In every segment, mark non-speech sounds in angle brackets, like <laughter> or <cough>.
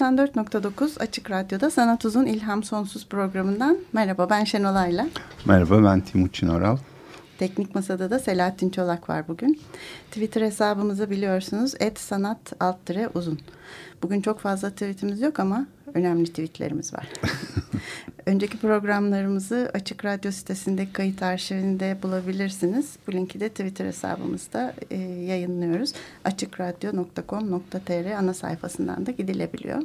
94.9 Açık Radyo'da Sanat Uzun İlham Sonsuz programından merhaba ben Şenol Ayla. Merhaba ben Timuçin Oral. Teknik Masada da Selahattin Çolak var bugün. Twitter hesabımızı biliyorsunuz et sanat alt uzun. Bugün çok fazla tweetimiz yok ama önemli tweetlerimiz var. <laughs> Önceki programlarımızı Açık Radyo sitesindeki kayıt arşivinde bulabilirsiniz. Bu linki de Twitter hesabımızda e, yayınlıyoruz. açıkradyo.com.tr ana sayfasından da gidilebiliyor.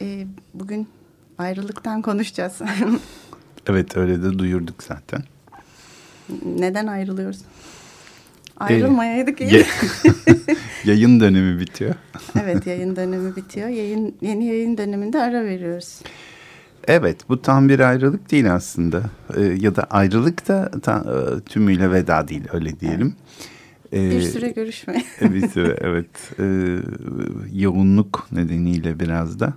E, bugün ayrılıktan konuşacağız. <laughs> evet öyle de duyurduk zaten. Neden ayrılıyoruz? Ayrılmayaydık iyi. <laughs> Yayın dönemi bitiyor. <laughs> evet yayın dönemi bitiyor. Yayın Yeni yayın döneminde ara veriyoruz. Evet bu tam bir ayrılık değil aslında ee, ya da ayrılık da ta, e, tümüyle veda değil öyle diyelim. Ee, bir süre görüşme. bir süre evet ee, yoğunluk nedeniyle biraz da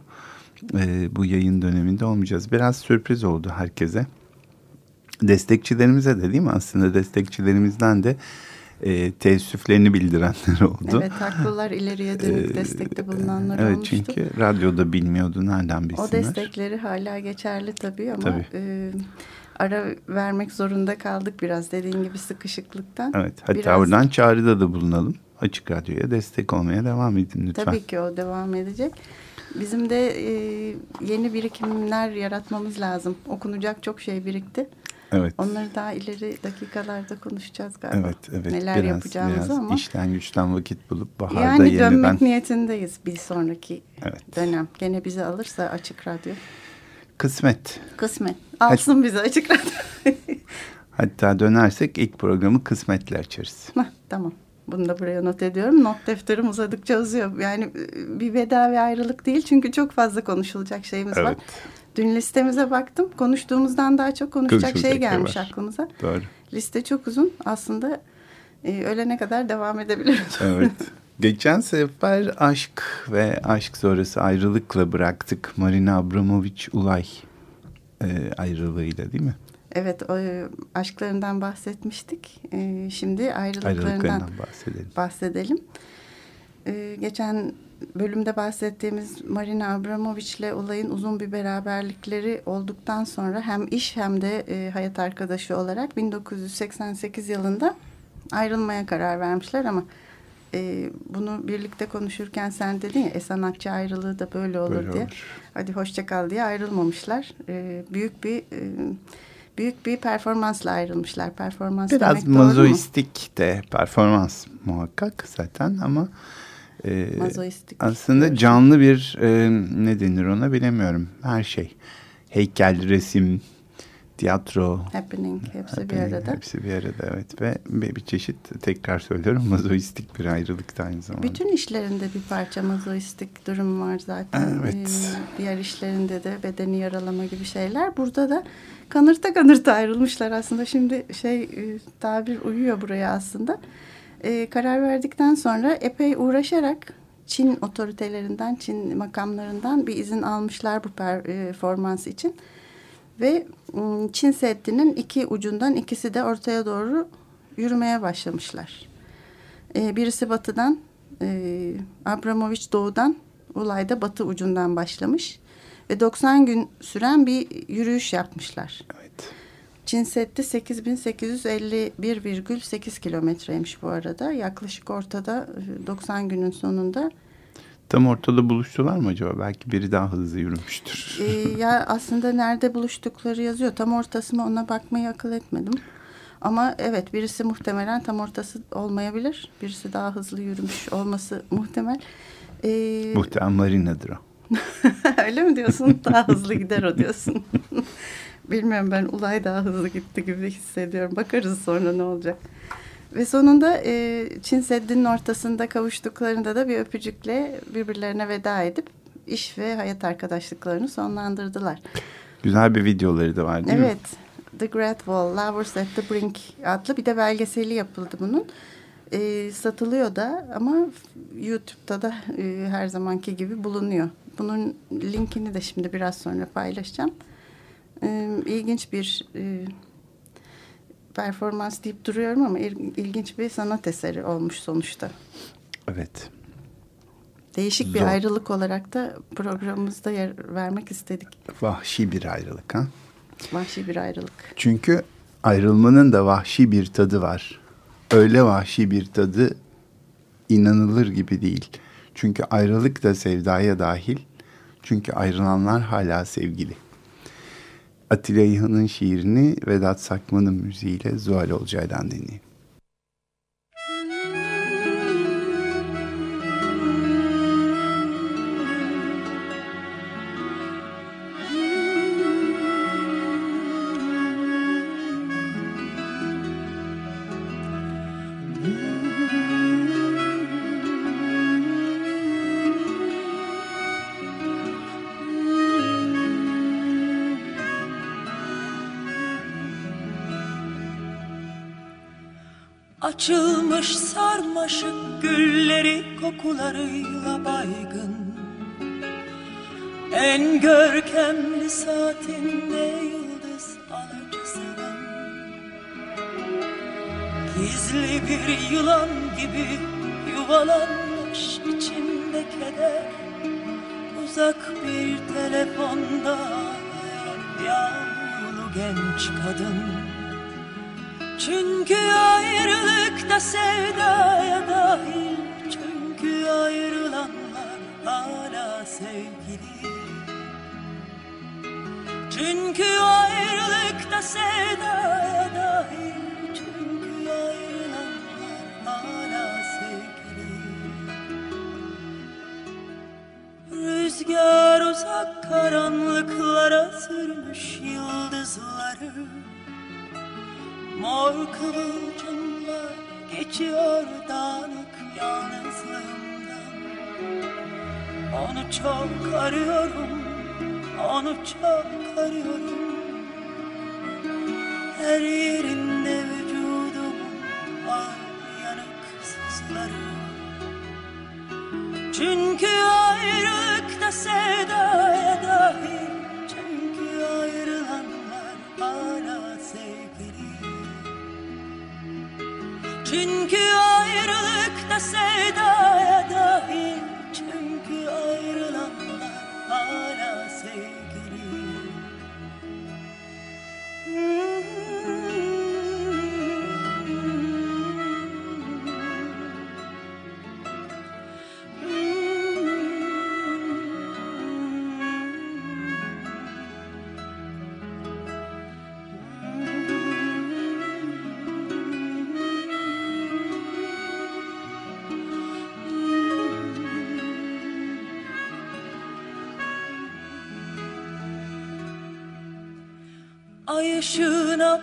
e, bu yayın döneminde olmayacağız. Biraz sürpriz oldu herkese. Destekçilerimize de değil mi aslında destekçilerimizden de e, teessüflerini bildirenler oldu. Evet haklılar ileriye dönük ee, destekte bulunanlar evet, olmuştu. Evet çünkü radyoda bilmiyordu nereden bilsinler. O destekleri hala geçerli tabii ama tabii. E, ara vermek zorunda kaldık biraz dediğin gibi sıkışıklıktan. Evet hatta biraz... oradan çağrıda da bulunalım. Açık Radyo'ya destek olmaya devam edin lütfen. Tabii ki o devam edecek. Bizim de e, yeni birikimler yaratmamız lazım. Okunacak çok şey birikti. Evet. Onları daha ileri dakikalarda konuşacağız galiba. Evet, evet. Neler biraz, yapacağımızı biraz ama. işten güçten vakit bulup baharda yani yeniden. Yani dönmek niyetindeyiz bir sonraki evet. dönem. Gene bizi alırsa Açık Radyo. Kısmet. Kısmet. Alsın Hat bizi Açık Radyo. <laughs> Hatta dönersek ilk programı kısmetle açarız. Heh, tamam. Bunu da buraya not ediyorum. Not defterim uzadıkça uzuyor. Yani e, bir veda ve ayrılık değil. Çünkü çok fazla konuşulacak şeyimiz evet. var. Dün listemize baktım. Konuştuğumuzdan daha çok konuşacak şey gelmiş var. aklımıza. Doğru. Liste çok uzun. Aslında e, ölene kadar devam edebiliriz. <laughs> Evet. Geçen sefer aşk ve aşk sonrası ayrılıkla bıraktık. Marina Abramovic Ulay e, ayrılığıyla değil mi? Evet, o, e, aşklarından bahsetmiştik. E, şimdi ayrılıklarından, ayrılıklarından bahsedelim. bahsedelim. E, geçen bölümde bahsettiğimiz Marina Abramovic ile olayın uzun bir beraberlikleri olduktan sonra hem iş hem de e, hayat arkadaşı olarak 1988 yılında ayrılmaya karar vermişler ama e, bunu birlikte konuşurken sen dedin ya e, sanatçı ayrılığı da böyle olur böyle diye. Olur. Hadi hoşça kal diye ayrılmamışlar. E, büyük bir e, büyük bir performansla ayrılmışlar. Performans Biraz mazoistik de performans muhakkak zaten ama e, Mazoistik. Aslında canlı bir e, ne denir ona bilemiyorum. Her şey. Heykel, resim, tiyatro. Happening hepsi happening, bir arada. Hepsi bir arada evet ve bir çeşit tekrar söylüyorum <laughs> mazoistik bir ayrılık da aynı zamanda. Bütün işlerinde bir parça mazoistik durum var zaten. Evet. Ee, diğer işlerinde de bedeni yaralama gibi şeyler. Burada da kanırta kanırta ayrılmışlar aslında. Şimdi şey e, tabir uyuyor buraya aslında e, karar verdikten sonra epey uğraşarak Çin otoritelerinden, Çin makamlarından bir izin almışlar bu performans için. Ve ıı, Çin Seddi'nin iki ucundan ikisi de ortaya doğru yürümeye başlamışlar. E, birisi batıdan, e, Abramovich doğudan, Ulay'da batı ucundan başlamış. Ve 90 gün süren bir yürüyüş yapmışlar. Çin Seddi 8851,8 kilometreymiş bu arada. Yaklaşık ortada 90 e, günün sonunda. Tam ortada buluştular mı acaba? Belki biri daha hızlı yürümüştür. Ee, ya aslında nerede buluştukları yazıyor. Tam ortası mı ona bakmayı akıl etmedim. Ama evet birisi muhtemelen tam ortası olmayabilir. Birisi daha hızlı yürümüş olması muhtemel. Ee, Muhtemelen Marina'dır o. <laughs> Öyle mi diyorsun? Daha hızlı gider o diyorsun. <laughs> Bilmiyorum ben Ulay daha hızlı gitti gibi hissediyorum. Bakarız sonra ne olacak. Ve sonunda e, Çin Seddi'nin ortasında kavuştuklarında da bir öpücükle birbirlerine veda edip iş ve hayat arkadaşlıklarını sonlandırdılar. Güzel bir videoları da var değil evet, mi? Evet. The Great Wall, Lovers at the Brink adlı bir de belgeseli yapıldı bunun. E, satılıyor da ama YouTube'da da e, her zamanki gibi bulunuyor. Bunun linkini de şimdi biraz sonra paylaşacağım. E, ilginç bir e, performans deyip duruyorum ama ilginç bir sanat eseri olmuş sonuçta. Evet. Değişik Zor. bir ayrılık olarak da programımızda yer vermek istedik. Vahşi bir ayrılık ha? Vahşi bir ayrılık. Çünkü ayrılmanın da vahşi bir tadı var. Öyle vahşi bir tadı inanılır gibi değil. Çünkü ayrılık da sevdaya dahil. Çünkü ayrılanlar hala sevgili. Atilla İlhan'ın şiirini Vedat Sakman'ın müziğiyle Zuhal Olcay'dan dinleyin. Açılmış sarmaşık gülleri kokularıyla baygın. En görkemli saatinde yıldız alıcısının Gizli bir yılan gibi yuvalanmış içinde keder. Uzak bir telefonda yağmurlu genç kadın çünkü ayrılıkta sevdaya dahil. Çünkü ayrılanlar hala sevgili. Çünkü ayrılıkta sevdaya dahil. Çünkü ayrılanlar hala sevgili. Rüzgar uzak karanlıklara sürmüş yıldızları Mor kıvılcımlar geçiyor dağınık yalnızlığımdan. Onu çok arıyorum, onu çok arıyorum. Her yerinde vücudumun ay yanık sızları Çünkü ayrılıkta sevdaya çünkü ayrılıkta sevdaya dahil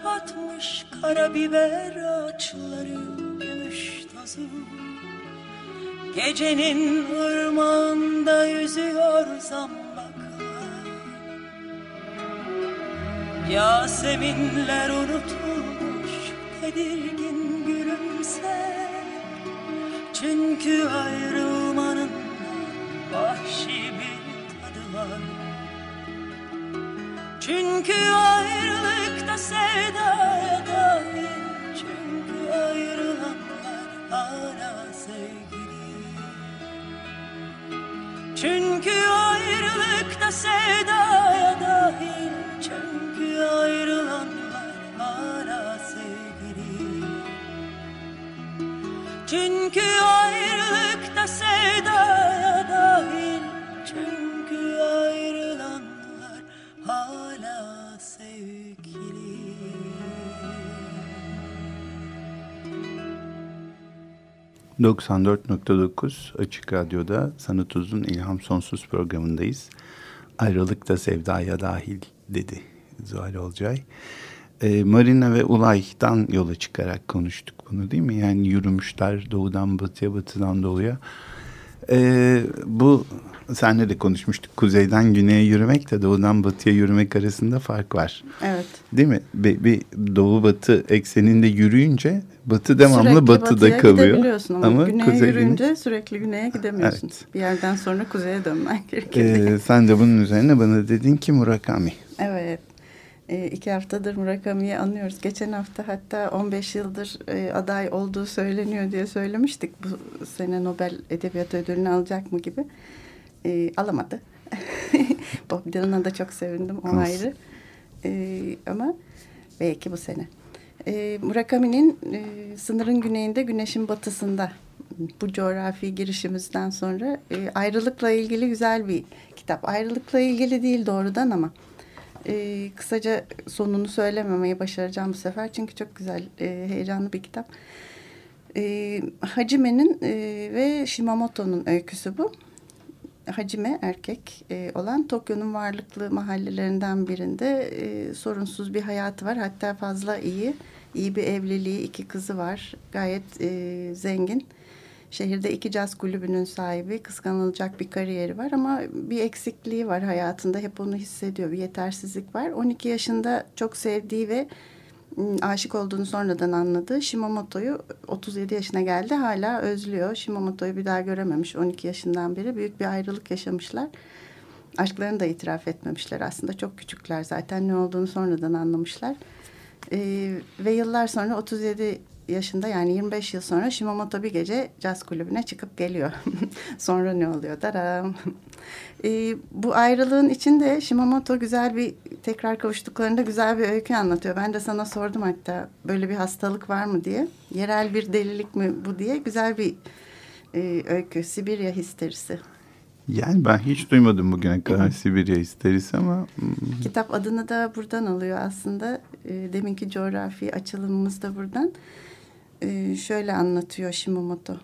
batmış karabiber ağaçları gümüş tozu Gecenin ırmağında yüzüyor zambaklar. Yaseminler unutulmuş tedirgin gülümse Çünkü ayrılmanın vahşi bir tadı var. Çünkü ayrılıkta sevdaya dahil Çünkü ayrılanlar hala sevgili. Çünkü ayrılıkta sevdaya dahil Çünkü ayrılanlar hala sevgili. Çünkü ayrılıkta sevdaya 94.9 Açık Radyo'da Sanat Uzun İlham Sonsuz programındayız. Ayrılık da sevdaya dahil dedi Zuhal Olcay. e, Marina ve Ulay'dan yola çıkarak konuştuk bunu değil mi? Yani yürümüşler doğudan batıya, batıdan doğuya. E, bu senle de konuşmuştuk. Kuzeyden güneye yürümek de doğudan batıya yürümek arasında fark var. Evet. Değil mi? Bir, bir doğu batı ekseninde yürüyünce batı devamlı sürekli batıda kalıyor. ama, ama güneye kuzey yürüyünce güney... sürekli güneye gidemiyorsun. Evet. Bir yerden sonra kuzeye dönmen <laughs> gerekiyor. Ee, sen de bunun üzerine bana dedin ki Murakami. Evet. E, iki haftadır Murakami'yi anıyoruz. Geçen hafta hatta 15 yıldır e, aday olduğu söyleniyor diye söylemiştik. Bu sene Nobel Edebiyat Ödülünü alacak mı gibi. E, alamadı. <laughs> Bob Dylan'a da çok sevindim o Nasıl? ayrı. E, ama belki bu sene. E, Murakami'nin e, sınırın güneyinde güneşin batısında bu coğrafi girişimizden sonra e, ayrılıkla ilgili güzel bir kitap. Ayrılıkla ilgili değil doğrudan ama e, kısaca sonunu söylememeyi başaracağım bu sefer. Çünkü çok güzel, heyecanlı bir kitap. Hacime'nin ve Shimamoto'nun öyküsü bu. Hacime erkek olan Tokyo'nun varlıklı mahallelerinden birinde sorunsuz bir hayatı var. Hatta fazla iyi, iyi bir evliliği, iki kızı var. Gayet e, zengin. Şehirde iki caz kulübünün sahibi, kıskanılacak bir kariyeri var ama bir eksikliği var hayatında. Hep onu hissediyor, bir yetersizlik var. 12 yaşında çok sevdiği ve aşık olduğunu sonradan anladı. Shimamoto'yu 37 yaşına geldi hala özlüyor. Shimamoto'yu bir daha görememiş 12 yaşından beri. Büyük bir ayrılık yaşamışlar. Aşklarını da itiraf etmemişler aslında. Çok küçükler zaten ne olduğunu sonradan anlamışlar. Ee, ve yıllar sonra 37 yaşında yani 25 yıl sonra Shimamoto bir gece caz kulübüne çıkıp geliyor. <laughs> sonra ne oluyor? Daram. e, bu ayrılığın içinde Shimamoto güzel bir tekrar kavuştuklarında güzel bir öykü anlatıyor. Ben de sana sordum hatta böyle bir hastalık var mı diye. Yerel bir delilik mi bu diye güzel bir e, öykü. Sibirya histerisi. Yani ben hiç duymadım bugüne kadar Sibirya histerisi ama... Hmm. Kitap adını da buradan alıyor aslında. E, deminki coğrafi açılımımız da buradan e, şöyle anlatıyor Shimamoto.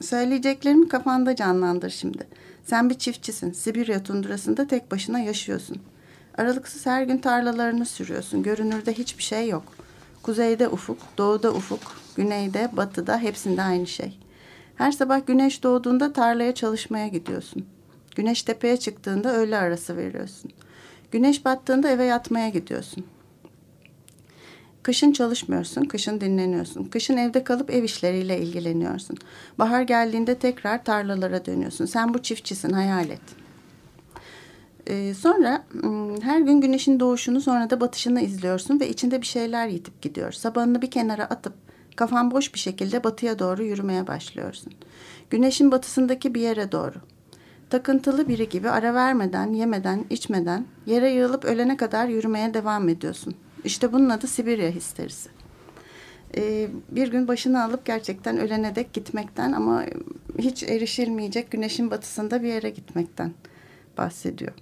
Söyleyeceklerimi kafanda canlandır şimdi. Sen bir çiftçisin. Sibirya tundurasında tek başına yaşıyorsun. Aralıksız her gün tarlalarını sürüyorsun. Görünürde hiçbir şey yok. Kuzeyde ufuk, doğuda ufuk, güneyde, batıda hepsinde aynı şey. Her sabah güneş doğduğunda tarlaya çalışmaya gidiyorsun. Güneş tepeye çıktığında öğle arası veriyorsun. Güneş battığında eve yatmaya gidiyorsun. Kışın çalışmıyorsun, kışın dinleniyorsun. Kışın evde kalıp ev işleriyle ilgileniyorsun. Bahar geldiğinde tekrar tarlalara dönüyorsun. Sen bu çiftçisin, hayal et. Ee, sonra her gün güneşin doğuşunu sonra da batışını izliyorsun ve içinde bir şeyler yitip gidiyor. Sabahını bir kenara atıp kafan boş bir şekilde batıya doğru yürümeye başlıyorsun. Güneşin batısındaki bir yere doğru. Takıntılı biri gibi ara vermeden, yemeden, içmeden yere yığılıp ölene kadar yürümeye devam ediyorsun. İşte bunun adı Sibirya histerisi. Ee, bir gün başını alıp gerçekten ölene dek gitmekten ama hiç erişilmeyecek güneşin batısında bir yere gitmekten bahsediyor.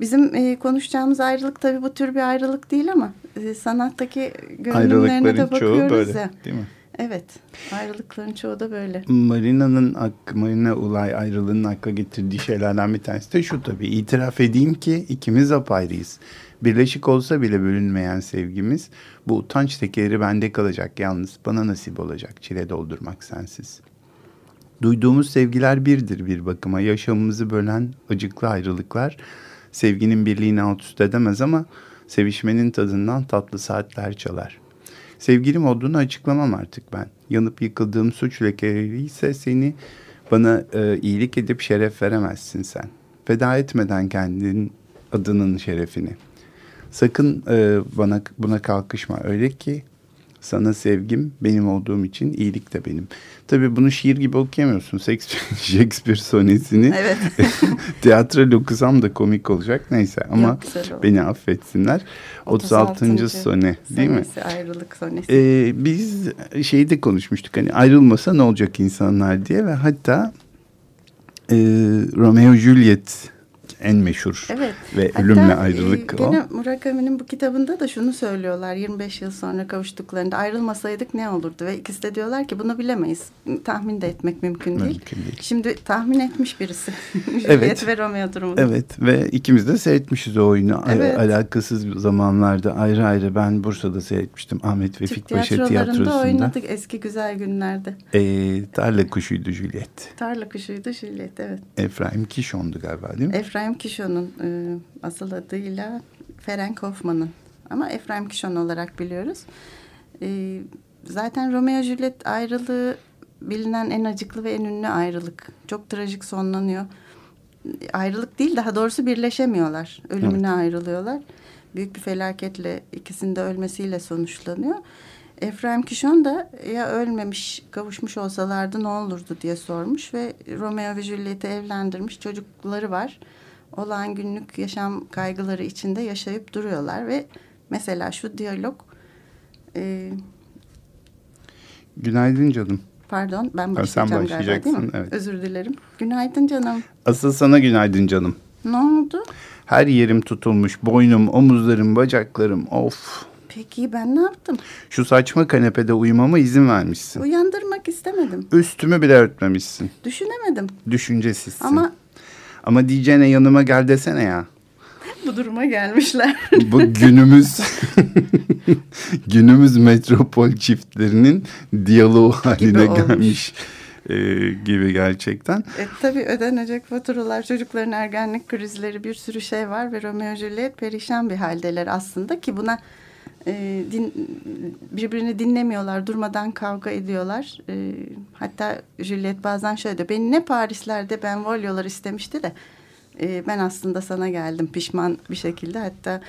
Bizim e, konuşacağımız ayrılık tabii bu tür bir ayrılık değil ama e, sanattaki görünümlerine de bakıyoruz çoğu böyle, ya. Değil mi? Evet, ayrılıkların çoğu da böyle. Marina'nın, Marina Ulay ayrılığının akla getirdiği şeylerden bir tanesi de şu tabii. İtiraf edeyim ki ikimiz apayrıyız. Birleşik olsa bile bölünmeyen sevgimiz bu utanç tekeri bende kalacak yalnız bana nasip olacak çile doldurmak sensiz. Duyduğumuz sevgiler birdir bir bakıma yaşamımızı bölen acıklı ayrılıklar sevginin birliğini alt üst edemez ama sevişmenin tadından tatlı saatler çalar. Sevgilim olduğunu açıklamam artık ben. Yanıp yıkıldığım suç lekeleri ise seni bana e, iyilik edip şeref veremezsin sen. Feda etmeden kendinin adının şerefini. Sakın e, bana buna kalkışma. Öyle ki sana sevgim benim olduğum için iyilik de benim. Tabii bunu şiir gibi okuyamıyorsun. <laughs> Shakespeare sonesini. Evet. <laughs> Tiyatro okusam da komik olacak. Neyse ama beni affetsinler. 36. 36. sone değil mi? ayrılık sonesi. Ee, biz şeyi de konuşmuştuk. Hani ayrılmasa ne olacak insanlar diye ve hatta e, Romeo Juliet en meşhur evet. ve Hatta, ölümle ayrılık e, o. Gene Murakami'nin bu kitabında da şunu söylüyorlar 25 yıl sonra kavuştuklarında ayrılmasaydık ne olurdu ve ikisi de diyorlar ki bunu bilemeyiz. Tahmin de etmek mümkün değil. Mümkün değil. Şimdi tahmin etmiş birisi. <laughs> Evet. Ve Romeo durumunu. Evet ve ikimiz de seyretmişiz o oyunu. Al- Evet. Alakasız zamanlarda ayrı ayrı ben Bursa'da seyretmiştim Ahmet Vefik Paşa Tiyatrosu'nda. oynadık eski güzel günlerde. Ee, tarla kuşuydu Juliet. Tarla kuşuydu Juliet evet. Efraim Kişon'du galiba değil mi? Efraim Kişon'un e, asıl adıyla Ferenc Hoffman'ın. Ama Efraim Kişon olarak biliyoruz. E, zaten Romeo Juliet ayrılığı bilinen en acıklı ve en ünlü ayrılık. Çok trajik sonlanıyor. Ayrılık değil daha doğrusu birleşemiyorlar. Ölümüne ayrılıyorlar. Büyük bir felaketle ikisinin de ölmesiyle sonuçlanıyor. Efraim Kişon da ya ölmemiş kavuşmuş olsalardı ne olurdu diye sormuş ve Romeo ve Juliet'i evlendirmiş çocukları var. Olağan günlük yaşam kaygıları içinde yaşayıp duruyorlar ve mesela şu diyalog e, Günaydın canım. pardon ben Ha, sen başlayacağım galiba değil mi? başlayacaksın, evet. Özür dilerim. Günaydın canım. Asıl sana günaydın canım. Ne oldu? Her yerim tutulmuş. Boynum, omuzlarım, bacaklarım. Of. Peki ben ne yaptım? Şu saçma kanepede uyumama izin vermişsin. Uyandırmak istemedim. Üstümü bile örtmemişsin. Düşünemedim. Düşüncesizsin. Ama Ama diyeceğine yanıma gel desene ya. <laughs> bu duruma gelmişler. Bu günümüz <laughs> günümüz metropol çiftlerinin diyaloğu haline olmuş. gelmiş e, gibi gerçekten. E, tabii ödenecek faturalar, çocukların ergenlik krizleri bir sürü şey var ve Romeo Juliet perişan bir haldeler aslında ki buna e, din, birbirini dinlemiyorlar, durmadan kavga ediyorlar. E, hatta Juliet bazen şöyle diyor, beni ne Parislerde ben volyolar istemişti de e, ben aslında sana geldim pişman bir şekilde. Hatta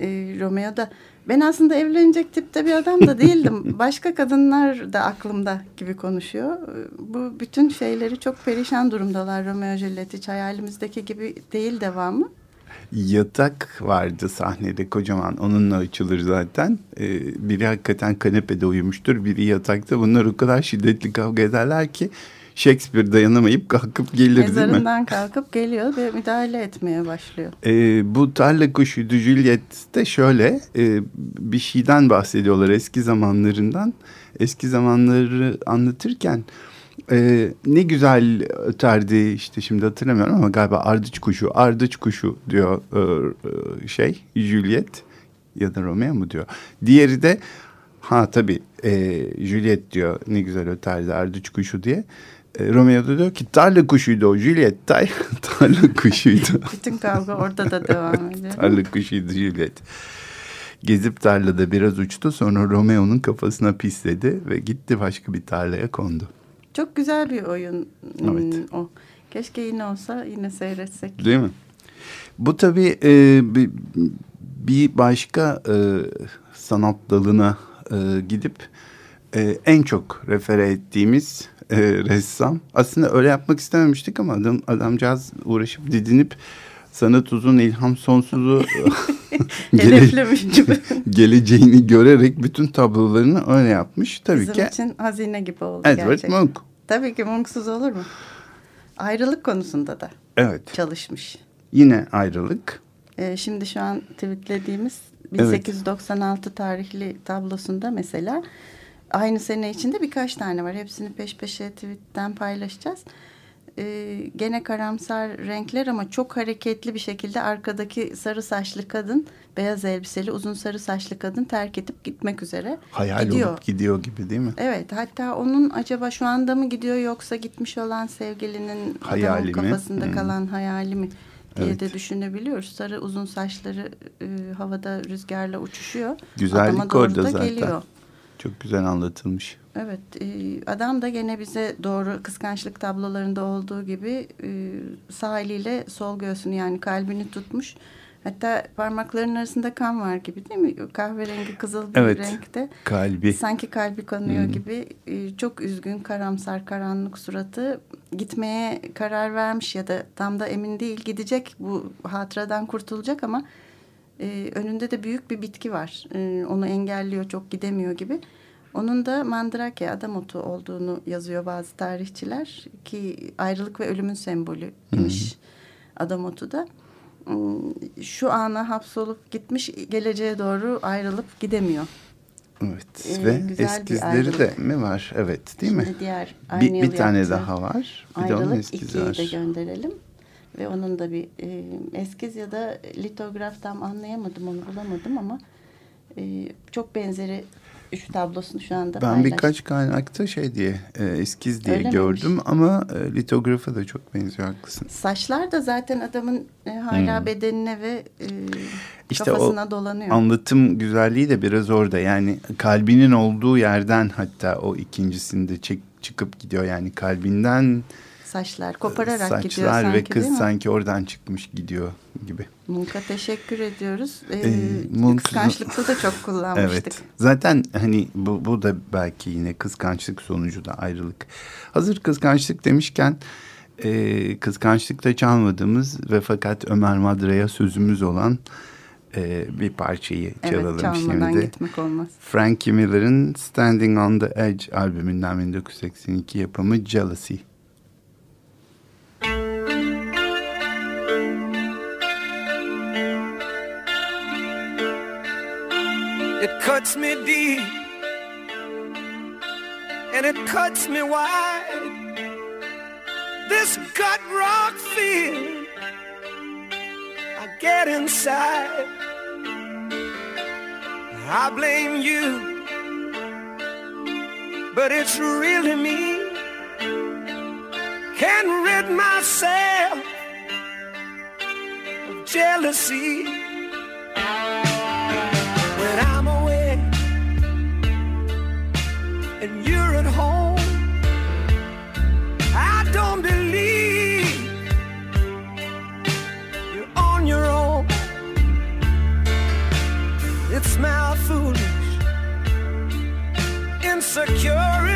e, Romeo da ben aslında evlenecek tipte bir adam da değildim. <laughs> Başka kadınlar da aklımda gibi konuşuyor. E, Bu bütün şeyleri çok perişan durumdalar Romeo Juliet. Hiç hayalimizdeki gibi değil devamı. Yatak vardı sahnede kocaman. Onunla açılır zaten. E, biri hakikaten kanepede uyumuştur. Biri yatakta. Bunlar o kadar şiddetli kavga ederler ki Shakespeare dayanamayıp kalkıp gelir değil mi? Mezarından kalkıp geliyor ve müdahale etmeye başlıyor. E, bu tarla kuşuydu Juliet'te şöyle e, bir şeyden bahsediyorlar eski zamanlarından. Eski zamanları anlatırken e, ne güzel öterdi işte şimdi hatırlamıyorum ama galiba ardıç kuşu, ardıç kuşu diyor e, e, şey Juliet ya da Romeo mu diyor. Diğeri de ha tabii e, Juliet diyor ne güzel öterdi ardıç kuşu diye. E, Romeo da diyor ki tarla kuşuydu o Juliet tay, <laughs> tarla kuşuydu. <laughs> Bütün kavga orada da devam ediyor. Tarla kuşuydu Juliet. Gezip tarlada biraz uçtu sonra Romeo'nun kafasına pisledi ve gitti başka bir tarlaya kondu. Çok güzel bir oyun hmm, Evet. o. Keşke yine olsa yine seyretsek. Değil mi? Bu tabii e, bir, bir başka e, sanat dalına e, gidip e, en çok refere ettiğimiz e, ressam. Aslında öyle yapmak istememiştik ama adam, adamcağız uğraşıp didinip sanat uzun ilham sonsuzu <laughs> <laughs> gele- <laughs> geleceğini görerek bütün tablolarını öyle yapmış. Tabii Bizim ki için hazine gibi oldu Edward gerçekten. Munch. Tabii ki Munch'suz olur mu? Ayrılık konusunda da Evet. çalışmış. Yine ayrılık. Ee, şimdi şu an tweetlediğimiz Evet. 1896 tarihli tablosunda mesela aynı sene içinde birkaç tane var. Hepsini peş peşe tweetten paylaşacağız. Ee, gene karamsar renkler ama çok hareketli bir şekilde arkadaki sarı saçlı kadın, beyaz elbiseli uzun sarı saçlı kadın terk edip gitmek üzere Hayal gidiyor. olup gidiyor gibi değil mi? Evet hatta onun acaba şu anda mı gidiyor yoksa gitmiş olan sevgilinin Hayali adamın mi? kafasında Hmm. kalan hayali mi diye Evet. de düşünebiliyoruz. Sarı uzun saçları e, havada rüzgarla uçuşuyor. Güzellik Adama orada da zaten. geliyor. Çok güzel anlatılmış. Evet e, adam da gene bize doğru kıskançlık tablolarında olduğu gibi e, sağ eliyle sol göğsünü yani kalbini tutmuş. Hatta parmaklarının arasında kan var gibi değil mi? Kahverengi kızıl bir Evet. renkte. Kalbi. Sanki kalbi kanıyor Hı. gibi e, çok üzgün, karamsar, karanlık suratı gitmeye karar vermiş ya da tam da emin değil gidecek bu hatıradan kurtulacak ama önünde de büyük bir bitki var. Onu engelliyor, çok gidemiyor gibi. Onun da Mandrake, adam otu olduğunu yazıyor bazı tarihçiler ki ayrılık ve ölümün sembolüymüş adam otu da. ıı, şu ana hapsolup gitmiş geleceğe doğru ayrılıp gidemiyor. Evet Ee, ve eskizleri de mi var? Evet değil mi? Şimdi diğer aynı Bir, bir tane yaptığı daha var. Bir de onun Ayrılık eskizi ikiyi var. de gönderelim. Ve onun da bir e, eskiz ya da litograf tam anlayamadım onu bulamadım ama e, çok benzeri üç tablosunu şu anda Ben birkaç kaynakta şey diye e, eskiz diye Öyle gördüm miymiş? ama e, litografa da çok benziyor haklısın. Saçlar da zaten adamın e, hala Hmm. bedenine ve e, İşte kafasına o dolanıyor. anlatım güzelliği de biraz orada. Yani kalbinin olduğu yerden hatta o ikincisinde çek, çıkıp gidiyor. Yani kalbinden Saçlar kopararak saçlar gidiyor sanki ve kız sanki oradan çıkmış gidiyor gibi. Munk'a teşekkür ediyoruz. Ee, Ee, Munk- kıskançlıkta da çok kullanmıştık. Evet. Zaten hani bu, bu da belki yine kıskançlık sonucu da ayrılık. Hazır kıskançlık demişken e, kıskançlıkta çalmadığımız ve fakat Ömer Madra'ya sözümüz olan e, bir parçayı çalalım Evet çalmadan şimdi. gitmek olmaz. Frankie Miller'ın Standing on the Edge albümünden 1982 yapımı Jealousy. Cuts me deep and it cuts me wide. This gut rock feeling I get inside. I blame you, but it's really me. Can't rid myself of jealousy and you're at home. I don't believe you're on your own. It's my foolish insecurity.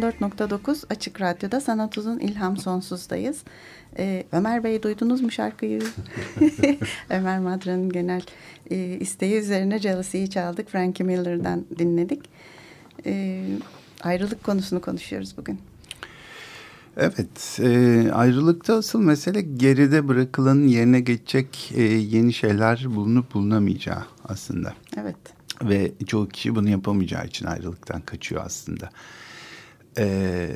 94.9 Açık Radyo'da Sanat Uzun İlham Sonsuz'dayız. Ee, Ömer Bey duydunuz mu şarkıyı? <laughs> <laughs> Ömer Madra'nın genel e, isteği üzerine Jealousy'yi çaldık. Frankie Miller'dan dinledik. Ee, ayrılık konusunu konuşuyoruz bugün. Evet, e, ayrılıkta asıl mesele geride bırakılanın yerine geçecek e, yeni şeyler bulunup bulunamayacağı aslında. Evet. Ve çoğu kişi bunu yapamayacağı için ayrılıktan kaçıyor aslında. E,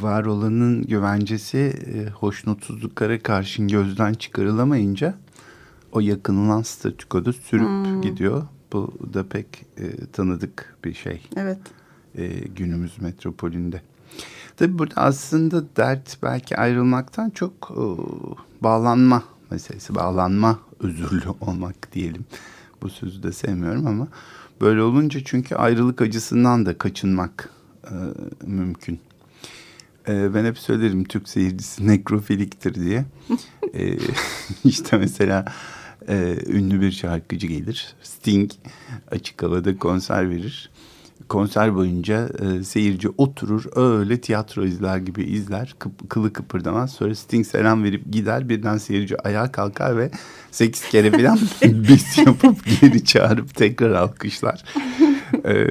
var olanın güvencesi e, hoşnutsuzluklara karşın gözden çıkarılamayınca o yakınılan statükoda sürüp hmm. gidiyor. Bu da pek e, tanıdık bir şey. Evet. E, günümüz metropolünde. Tabii burada aslında dert belki ayrılmaktan çok e, bağlanma meselesi. Bağlanma özürlü <laughs> olmak diyelim. Bu sözü de sevmiyorum ama böyle olunca çünkü ayrılık acısından da kaçınmak e, mümkün. E, ben hep söylerim Türk seyircisi nekrofiliktir diye. <laughs> e, <laughs> işte mesela e, ünlü bir şarkıcı gelir. Sting açık havada konser verir konser boyunca e, seyirci oturur öyle tiyatro izler gibi izler kıp, kılı kıpırdamaz sonra Sting selam verip gider birden seyirci ayağa kalkar ve sekiz kere falan <laughs> bis yapıp geri çağırıp tekrar alkışlar e,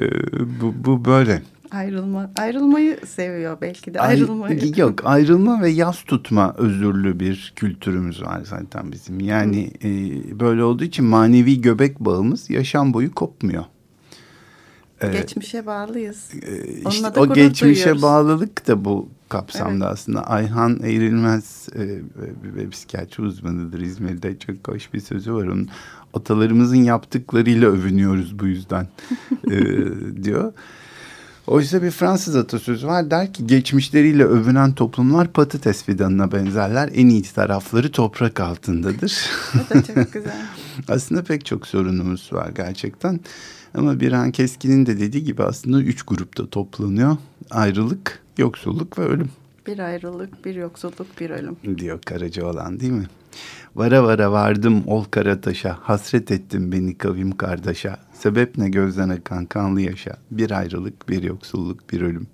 bu, bu böyle. Ayrılma, ayrılmayı seviyor belki de ayrılmayı. Ay, <laughs> yok ayrılma ve yaz tutma özürlü bir kültürümüz var zaten bizim. Yani e, böyle olduğu için manevi göbek bağımız yaşam boyu kopmuyor. Geçmişe bağlıyız. Onunla işte o geçmişe duyuyoruz. bağlılık da bu kapsamda evet. aslında. Ayhan Eğrilmez e, bir psikiyatri uzmanıdır İzmir'de. Çok hoş bir sözü var onun. Atalarımızın yaptıklarıyla övünüyoruz bu yüzden <laughs> e, diyor. Oysa bir Fransız atasözü var der ki geçmişleriyle övünen toplumlar patates fidanına benzerler. En iyi tarafları toprak altındadır. Çok <laughs> güzel. Aslında pek çok sorunumuz var gerçekten. Ama bir an Keskin'in de dediği gibi aslında üç grupta toplanıyor. Ayrılık, yoksulluk ve ölüm. Bir ayrılık, bir yoksulluk, bir ölüm. Diyor Karaca olan değil mi? Vara vara vardım ol Karataş'a, hasret ettim beni kavim kardeşa. Sebep ne gözden akan kanlı yaşa, bir ayrılık, bir yoksulluk, bir ölüm.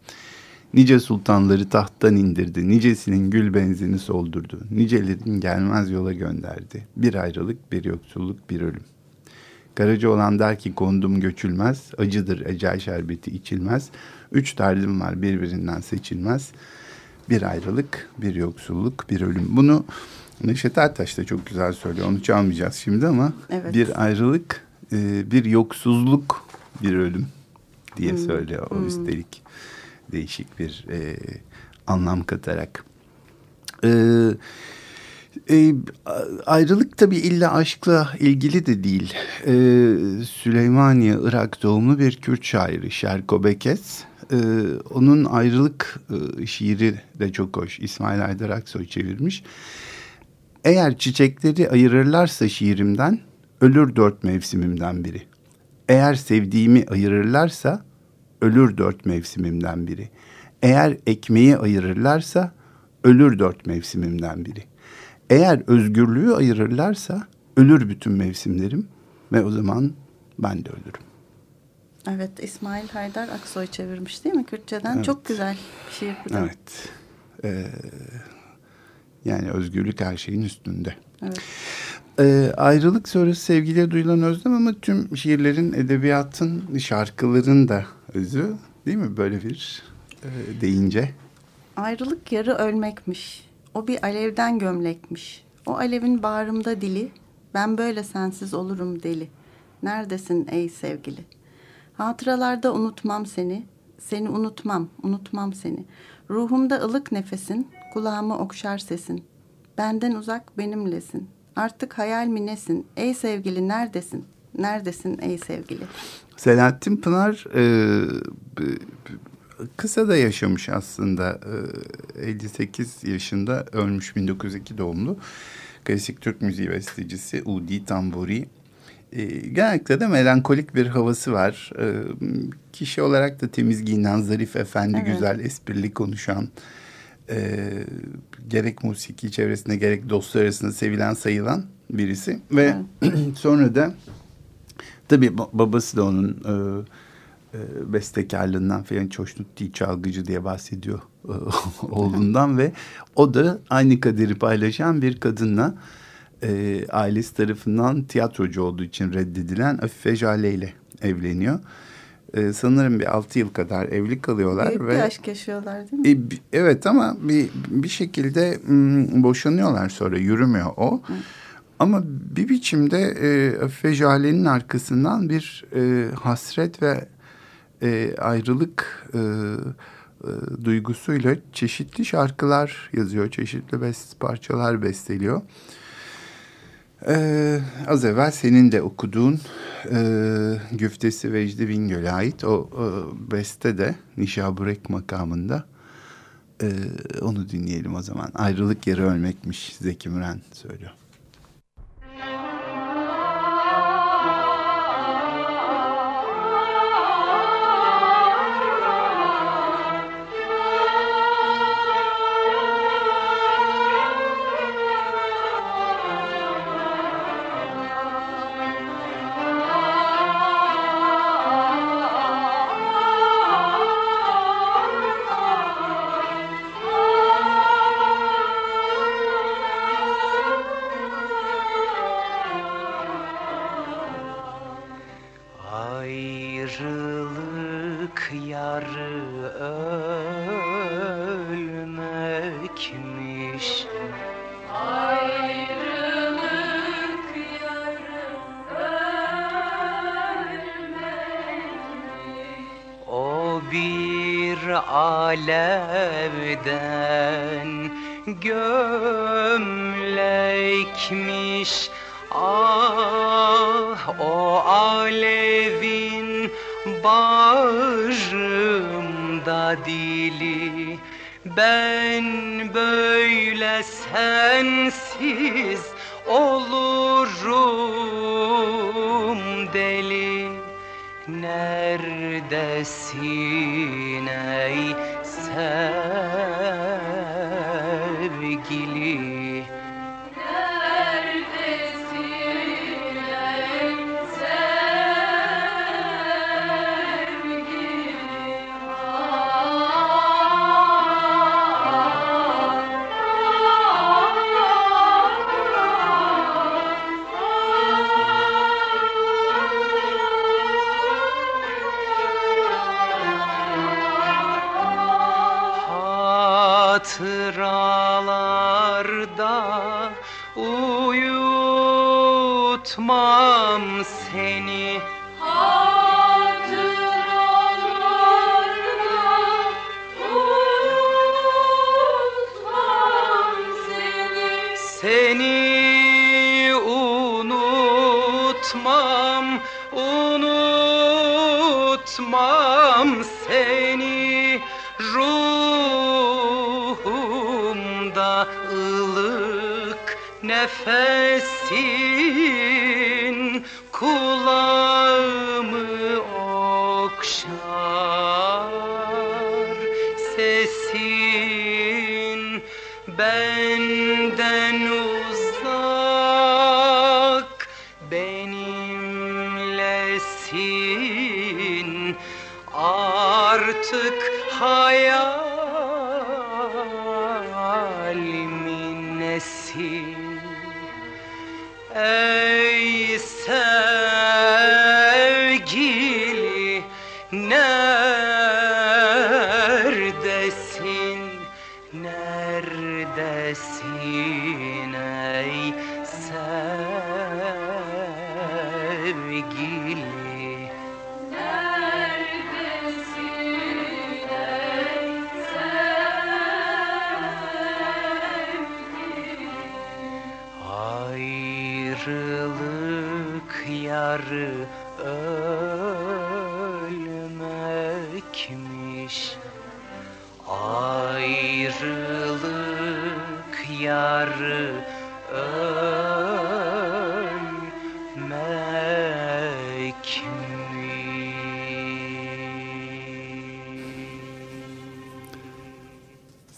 Nice sultanları tahttan indirdi, nicesinin gül benzini soldurdu, nicelerin gelmez yola gönderdi. Bir ayrılık, bir yoksulluk, bir ölüm. Karaca olan der ki kondum göçülmez, acıdır ecel şerbeti içilmez. Üç derdim var birbirinden seçilmez. Bir ayrılık, bir yoksulluk, bir ölüm. Bunu Neşet Ertaş da çok güzel söylüyor. Onu çalmayacağız şimdi ama evet. bir ayrılık, e, bir yoksuzluk, bir ölüm diye hmm. söylüyor. O hmm. üstelik değişik bir e, anlam katarak. Evet e, ayrılık tabii illa aşkla ilgili de değil. E, Süleymaniye, Irak doğumlu bir Kürt şairi Şerko Bekes. E, onun ayrılık e, şiiri de çok hoş. İsmail Aydar Aksoy çevirmiş. Eğer çiçekleri ayırırlarsa şiirimden, ölür dört mevsimimden biri. Eğer sevdiğimi ayırırlarsa, ölür dört mevsimimden biri. Eğer ekmeği ayırırlarsa, ölür dört mevsimimden biri. Eğer özgürlüğü ayırırlarsa ölür bütün mevsimlerim ve o zaman ben de ölürüm. Evet İsmail Haydar Aksoy çevirmiş değil mi Kürtçeden? Evet. Çok güzel bir şiir bu da. Evet. Ee, yani özgürlük her şeyin üstünde. Evet. Ee, ayrılık sonrası sevgiliye duyulan özlem ama tüm şiirlerin, edebiyatın, şarkıların da özü değil mi böyle bir e, deyince? Ayrılık yarı ölmekmiş. O bir alevden gömlekmiş. O alevin bağrımda dili, ben böyle sensiz olurum deli. Neredesin ey sevgili? Hatıralarda unutmam seni, seni unutmam, unutmam seni. Ruhumda ılık nefesin, kulağımı okşar sesin. Benden uzak benimlesin. Artık hayal mi nesin? Ey sevgili neredesin? Neredesin ey sevgili? Selahattin Pınar e, kısa da yaşamış aslında. 58 ee, yaşında ölmüş 1902 doğumlu. Klasik Türk müziği bestecisi Udi Tamburi. Ee, genellikle de melankolik bir havası var. Ee, kişi olarak da temiz giyinen, zarif, efendi, evet. güzel, esprili konuşan... E, gerek musiki çevresinde gerek dostlar arasında sevilen sayılan birisi. Ve <clears throat> sonra da tabii babası da onun... E, e, bestekarlığından falan hoşnut değil çalgıcı diye bahsediyor e, <laughs> oğlundan ve o da aynı kaderi paylaşan bir kadınla e, ailesi tarafından tiyatrocu olduğu için reddedilen Afife Jale ile evleniyor. E, sanırım bir altı yıl kadar evli kalıyorlar. Büyük ve, bir aşk yaşıyorlar değil mi? E, evet ama bir, bir şekilde m, boşanıyorlar sonra yürümüyor o. Ama bir biçimde e, Afife Jale'nin arkasından bir e, hasret ve e, ayrılık e, e, duygusuyla çeşitli şarkılar yazıyor. Çeşitli best parçalar besteliyor. Ee, az evvel senin de okuduğun e, güftesi Vecdi Bingöl'e ait o e, beste de Nişaburek makamında e, onu dinleyelim o zaman. Ayrılık yeri ölmekmiş Zeki Müren söylüyor. Alevden gömlekmiş. Ah o alevin bağrımda dili. Ben böyle sensiz olurum deli. Neredesin uyutmam seni. Seni unutmam, unutmam seni. Ruhumda ılık nefesin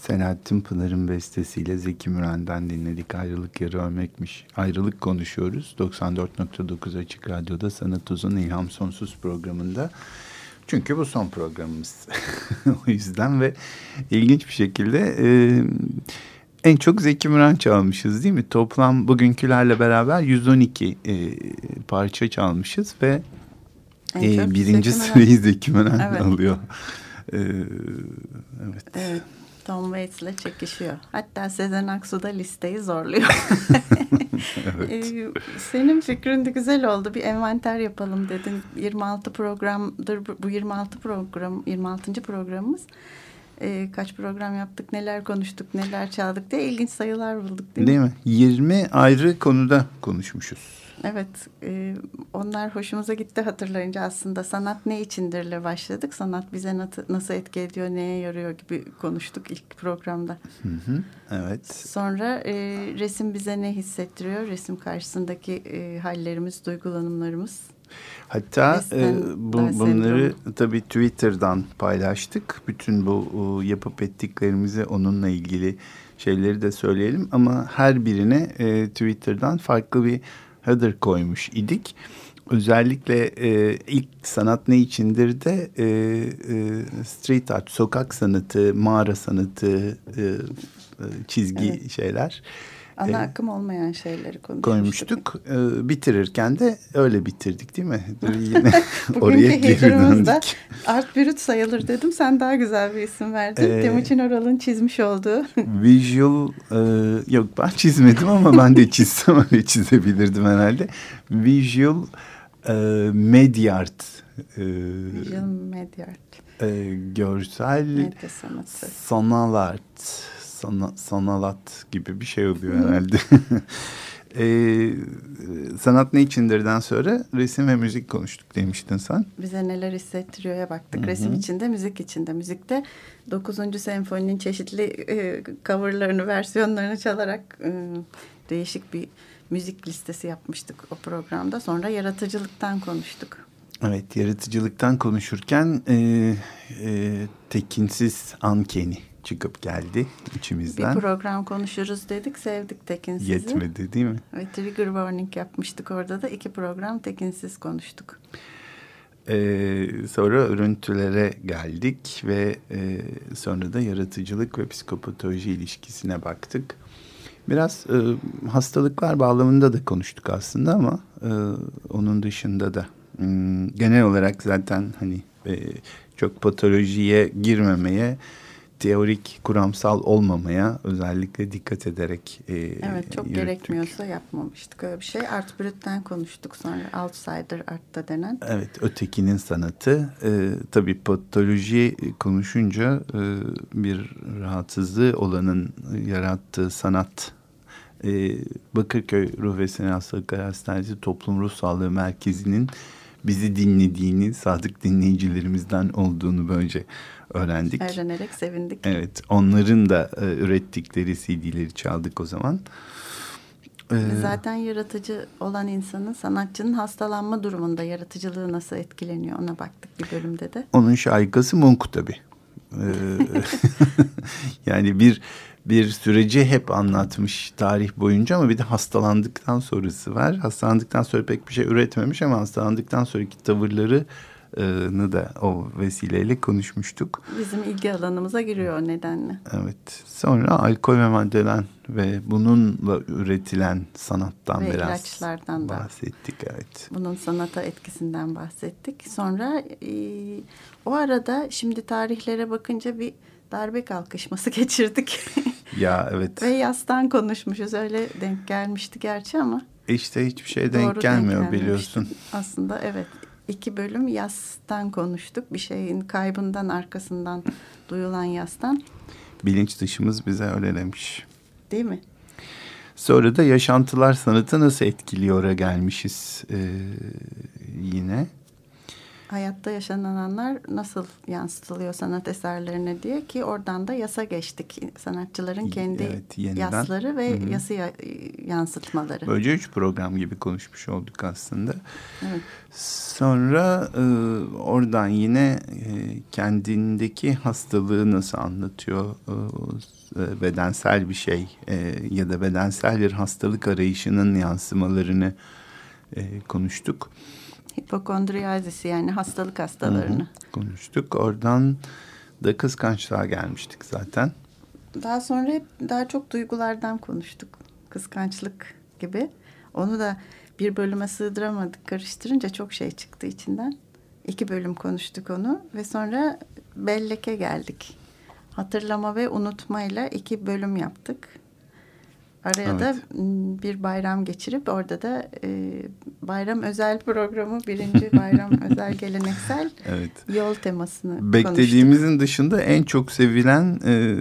Selahattin Pınar'ın bestesiyle Zeki Müren'den dinledik. Ayrılık yarı ölmekmiş. Ayrılık konuşuyoruz. 94.9 Açık Radyo'da Sanat Uzun İlham Sonsuz programında. Çünkü bu son programımız. <laughs> o yüzden ve ilginç bir şekilde e, en çok Zeki Müren çalmışız değil mi? Toplam bugünkülerle beraber 112 e, parça çalmışız ve e, birinci Zeki Zeki Müren evet. alıyor. E, evet. Evet. Tom Waits'le çekişiyor. Hatta Sezen Aksu da listeyi zorluyor. <laughs> evet. ee, senin fikrin de güzel oldu. Bir envanter yapalım dedin. 26 programdır bu 26 program 26. programımız. Ee, kaç program yaptık, neler konuştuk, neler çaldık diye ilginç sayılar bulduk değil, değil mi? mi? 20 ayrı konuda konuşmuşuz. Evet, e, onlar hoşumuza gitti hatırlayınca aslında sanat ne içindirle başladık. Sanat bize nasıl etki ediyor, neye yarıyor gibi konuştuk ilk programda. Hı hı, evet. Sonra e, resim bize ne hissettiriyor? Resim karşısındaki e, hallerimiz, duygulanımlarımız. Hatta e, bu, bunları tabii Twitter'dan paylaştık. Bütün bu e, yapıp ettiklerimizi onunla ilgili şeyleri de söyleyelim. Ama her birine e, Twitter'dan farklı bir header koymuş idik. Özellikle e, ilk sanat ne içindir de e, e, street art, sokak sanatı, mağara sanatı, e, e çizgi evet. şeyler. Ana e, akım olmayan şeyleri konuşmuştuk. E, bitirirken de öyle bitirdik değil mi? <laughs> Yine <laughs> oraya geri döndük. Art Brut sayılır dedim. Sen daha güzel bir isim verdin. Ee, Timuçin Oral'ın çizmiş olduğu. <laughs> visual e, yok ben çizmedim ama ben de çizsem öyle çizebilirdim herhalde. Visual e, media art. E, Visual media art. E, görsel medya sanatı. sanal art sana, sanalat gibi bir şey oluyor herhalde. <laughs> ee, sanat ne içindirden sonra resim ve müzik konuştuk demiştin sen. Bize neler hissettiriyor'ya baktık. Hı-hı. Resim içinde, müzik içinde. Müzikte 9. senfoninin çeşitli e, coverlarını, versiyonlarını çalarak e, değişik bir müzik listesi yapmıştık o programda. Sonra yaratıcılıktan konuştuk. Evet, yaratıcılıktan konuşurken e, e, tekinsiz ankeni çıkıp geldi içimizden. Bir program konuşuruz dedik, sevdik Tekinsiz'i. Yetmedi değil mi? Ve trigger warning yapmıştık orada da iki program Tekinsiz konuştuk. Ee, sonra örüntülere geldik ve e, sonra da yaratıcılık ve psikopatoloji ilişkisine baktık. Biraz e, hastalıklar bağlamında da konuştuk aslında ama e, onun dışında da hmm, genel olarak zaten hani e, çok patolojiye girmemeye teorik, kuramsal olmamaya özellikle dikkat ederek e, Evet, çok yürüttük. gerekmiyorsa yapmamıştık öyle bir şey. Art Brut'ten konuştuk sonra Outsider Art'ta denen. Evet, ötekinin sanatı. E, tabii patoloji konuşunca e, bir rahatsızlığı olanın yarattığı sanat e, Bakırköy Ruh ve Sinir Hastalıkları Hastanesi Toplum Ruh Sağlığı Merkezi'nin bizi dinlediğini, sadık dinleyicilerimizden olduğunu böylece öğrendik. Öğrenerek sevindik. Evet, onların da e, ürettikleri CD'leri çaldık o zaman. Ee, Zaten yaratıcı olan insanın, sanatçının hastalanma durumunda yaratıcılığı nasıl etkileniyor ona baktık bir bölümde de. Onun şarkısı Monk tabii. Ee, yani bir bir süreci hep anlatmış tarih boyunca ama bir de hastalandıktan sonrası var. Hastalandıktan sonra pek bir şey üretmemiş ama hastalandıktan sonraki tavırları nı da o vesileyle konuşmuştuk. Bizim ilgi alanımıza giriyor nedenle. Evet. Sonra alkol ve maddeden ve bununla üretilen sanattan ve biraz ilaçlardan bahsettik. Da evet. Bunun sanata etkisinden bahsettik. Sonra e, o arada şimdi tarihlere bakınca bir darbe kalkışması <laughs> geçirdik. ya evet. ve yastan konuşmuşuz. Öyle denk gelmişti gerçi ama. İşte hiçbir şey denk gelmiyor denk biliyorsun. Aslında evet iki bölüm yastan konuştuk. Bir şeyin kaybından arkasından duyulan yastan. Bilinç dışımız bize öyle demiş. Değil mi? Sonra da yaşantılar sanatı nasıl etkiliyor'a gelmişiz ee, yine hayatta yaşananlar nasıl yansıtılıyor sanat eserlerine diye ki oradan da yasa geçtik. Sanatçıların kendi evet, yasları ve Hı-hı. yası yansıtmaları. Böylece üç program gibi konuşmuş olduk aslında. Evet. Sonra e, oradan yine e, kendindeki hastalığı nasıl anlatıyor? E, bedensel bir şey e, ya da bedensel bir hastalık arayışının yansımalarını e, konuştuk. Hipokondriyazisi yani hastalık hastalarını. Konuştuk. Oradan da kıskançlığa gelmiştik zaten. Daha sonra hep daha çok duygulardan konuştuk. Kıskançlık gibi. Onu da bir bölüme sığdıramadık. Karıştırınca çok şey çıktı içinden. İki bölüm konuştuk onu ve sonra belleke geldik. Hatırlama ve unutmayla iki bölüm yaptık. Araya da Evet. m, bir bayram geçirip orada da e, bayram özel programı birinci <laughs> bayram özel geleneksel Evet. yol temasını konuştuk. Beklediğimizin dışında en çok sevilen e,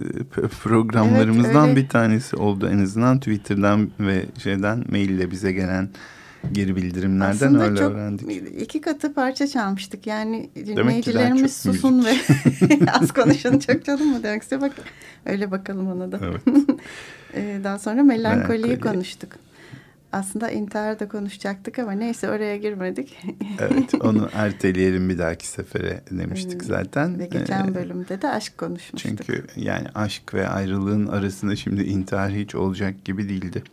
programlarımızdan Evet, öyle. bir tanesi oldu. En azından Twitter'dan ve şeyden maille bize gelen geri bildirimlerden Aslında öyle çok öğrendik. iki katı parça çalmıştık. Yani dinleyicilerimiz susun ve <laughs> az <laughs> konuşun çok canım mı demek istiyor. Bak öyle bakalım ona da. Evet. <laughs> Ee, Daha sonra melankoliyi Melankoli. konuştuk. Aslında intihar da konuşacaktık ama neyse oraya girmedik. evet onu erteleyelim bir dahaki sefere demiştik zaten. Ve geçen Ee, bölümde de aşk konuşmuştuk. Çünkü yani aşk ve ayrılığın arasında şimdi intihar hiç olacak gibi değildi.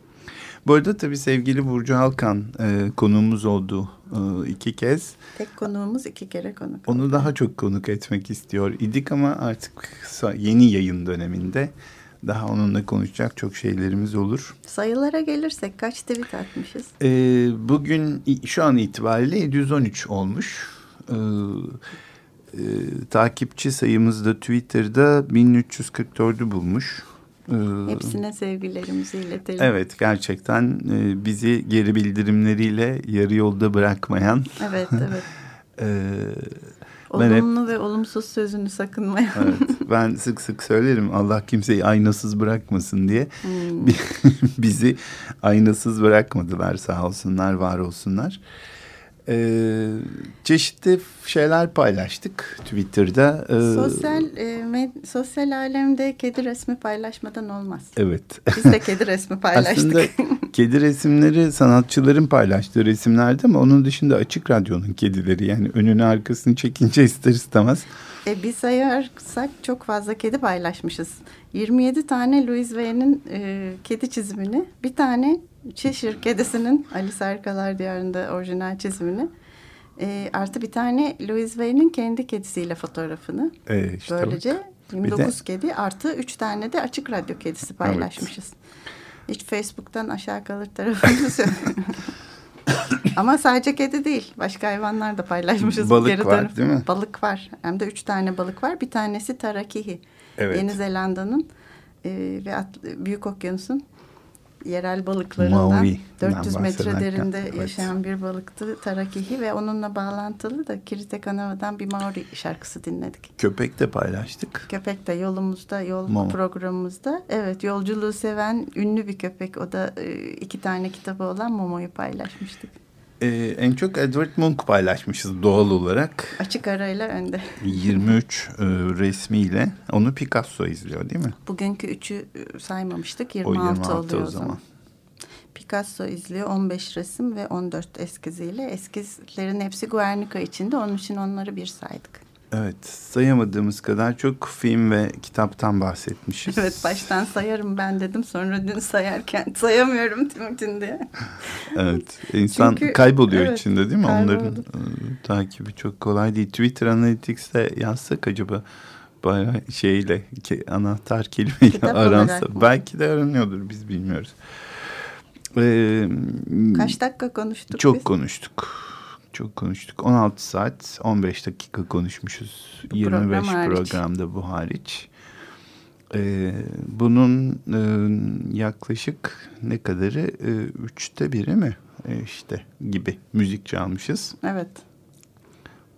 Bu arada tabii sevgili Burcu Halkan e, konuğumuz oldu e, iki kez. Tek konuğumuz iki kere konuk. Onu daha çok konuk etmek istiyor idik ama artık yeni yayın döneminde daha onunla konuşacak çok şeylerimiz olur. Sayılara gelirsek kaç tweet atmışız? E, bugün şu an itibariyle 713 olmuş. E, e, takipçi sayımız da Twitter'da 1344'ü bulmuş. E, Hepsine sevgilerimizi iletelim. Evet gerçekten e, bizi geri bildirimleriyle yarı yolda bırakmayan Evet, <laughs> evet. e, ben hep Olumlu ve olumsuz sözünü sakınmayan. evet, ben sık sık söylerim Allah kimseyi aynasız bırakmasın diye Hmm. Bi- <laughs> bizi aynasız bırakmadılar sağ olsunlar var olsunlar. E, çeşitli şeyler paylaştık Twitter'da. E, Sosyal e, med- sosyal alemde kedi resmi paylaşmadan olmaz. Evet. Biz de kedi resmi <laughs> paylaştık. Aslında kedi resimleri sanatçıların paylaştığı resimlerdi ama onun dışında açık radyonun kedileri yani önünü arkasını çekince ister istemez. E, biz sayarsak çok fazla kedi paylaşmışız. 27 tane Louis Vuitton'in e, kedi çizimini, bir tane Cheshire kedisinin Alice Harikalar Diyarı'nda orijinal çizimini, e, artı bir tane Louis Vuitton'in kendi kedisiyle fotoğrafını. Ee, işte bak. Böylece Bir 29 kedi artı 3 tane de açık radyo kedisi paylaşmışız. Hiç Facebook'tan aşağı kalır tarafımız <laughs> yok. <coughs> Ama sadece kedi değil. Başka hayvanlar da paylaşmışız. Balık geri var, dönüp. değil mi? Balık var. Hem de üç tane balık var. Bir tanesi tarakihi. Evet. Yeni Zelanda'nın e, ve At- Büyük Okyanus'un yerel balıklarından Maori'den 400 metre derinde evet. yaşayan bir balıktı tarakihi ve onunla bağlantılı da Kirite Kanava'dan bir Maori şarkısı dinledik. Köpek de paylaştık. Köpek de yolumuzda, yol Momo. programımızda. Evet, yolculuğu seven ünlü bir köpek. O da e, iki tane kitabı olan Momo'yu paylaşmıştık. Ee, en çok Edward Munch paylaşmışız doğal olarak. Açık arayla önde. 23 e, resmiyle onu Picasso izliyor değil mi? Bugünkü üçü e, saymamıştık. O 26, 26 oluyor o o zaman. zaman. Picasso izliyor 15 resim ve 14 eskiziyle. Eskizlerin hepsi Guernica içinde. Onun için onları bir saydık. Evet sayamadığımız kadar çok film ve kitaptan bahsetmişiz. Evet baştan sayarım ben dedim. Sonra dün sayarken <laughs> sayamıyorum Timuçin diye. Evet. İnsan Çünkü- kayboluyor evet, içinde değil mi? Onların kayboldu. e, takibi çok kolay değil. Twitter Analytics'te yazsak acaba bayağı şeyle ke- anahtar kelimeyle Kitap aransa belki de aranıyordur biz bilmiyoruz. Ee, Kaç dakika konuştuk çok biz? konuştuk. Çok konuştuk. 16 saat 15 dakika konuşmuşuz. Bu 25 program hariç. programda bu hariç. Ee, bunun e, yaklaşık ne kadarı? E, üçte biri mi? E, işte gibi müzik çalmışız. Evet.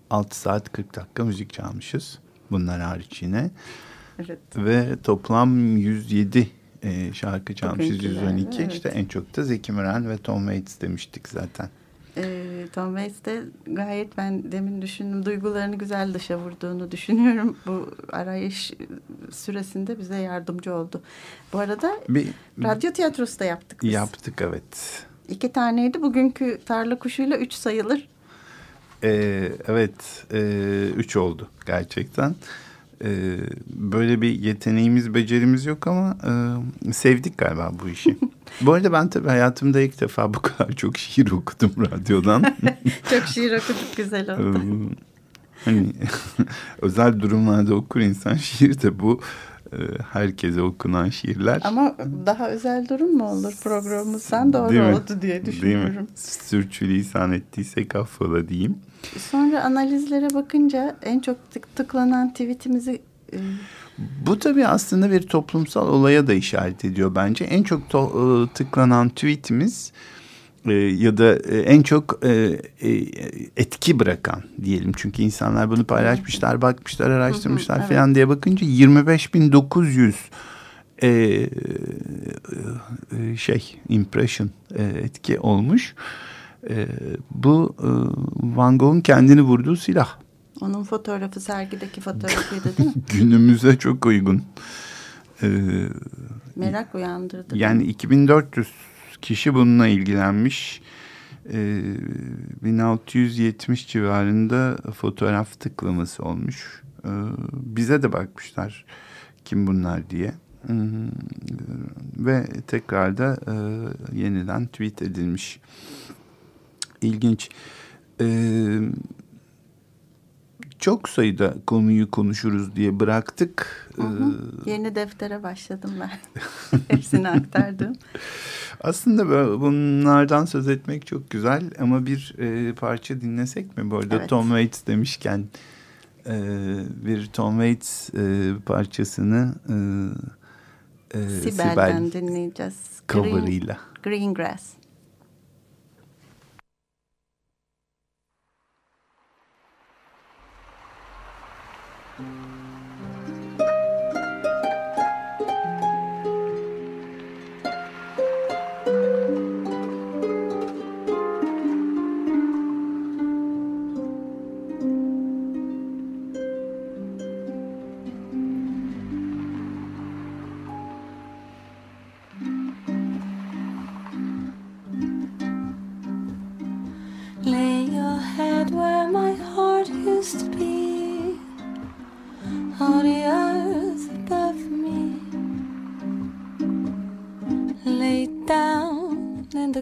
6 saat 40 dakika müzik çalmışız. Bunlar hariç yine. Evet. Ve toplam 107 e, şarkı çalmışız. Bugünküler, 112. evet. İşte en çok da Zeki Müren ve Tom Waits demiştik zaten. Ee, Tom Waits de gayet ben demin düşündüm duygularını güzel dışa vurduğunu düşünüyorum. Bu arayış süresinde bize yardımcı oldu. Bu arada Bir radyo tiyatrosu da yaptık biz. yaptık evet. İki taneydi. Bugünkü tarla kuşuyla üç sayılır. Ee, evet, e, üç oldu gerçekten. Ee, böyle bir yeteneğimiz, becerimiz yok ama e, sevdik galiba bu işi. <laughs> Bu arada ben tabii hayatımda ilk defa bu kadar çok şiir okudum radyodan. <laughs> Çok şiir okuduk güzel oldu. Ee, hani <laughs> özel durumlarda okur insan şiir de bu e, herkese okunan şiirler. Ama daha özel durum mu olur programımız? Sen doğru Değil mi? oldu diye Değil mi? düşünüyorum. Sürçülisan ettiysek affola diyeyim. Sonra analizlere bakınca en çok tık tıklanan tweetimizi e, Bu tabii aslında bir toplumsal olaya da işaret ediyor bence. En çok e, tıklanan tweetimiz e, ya da e, en çok e, etki bırakan diyelim. Çünkü insanlar bunu paylaşmışlar, bakmışlar, araştırmışlar evet. falan diye bakınca 25.900 e, e, e, şey impression e, etki olmuş. E, bu e, Van Gogh'un kendini vurduğu silah. onun fotoğrafı sergideki fotoğrafıydı değil mi? <laughs> Günümüze çok uygun. E, Merak uyandırdı. yani 2400 kişi bununla ilgilenmiş. E, 1670 civarında fotoğraf tıklaması olmuş. E, bize de bakmışlar kim bunlar diye. Ve tekrar da e, yeniden tweet edilmiş. İlginç. Ee, çok sayıda konuyu konuşuruz diye bıraktık. Hı hı. Ee, Yeni deftere başladım ben. <laughs> Hepsini aktardım. <laughs> aslında bunlardan söz etmek çok güzel ama bir e, parça dinlesek mi? Bu arada Evet. Tom Waits demişken e, bir Tom Waits e, parçasını e, e, Sibel'den dinleyeceğiz. Green, cover'ıyla. Green Grass. Mm-hmm.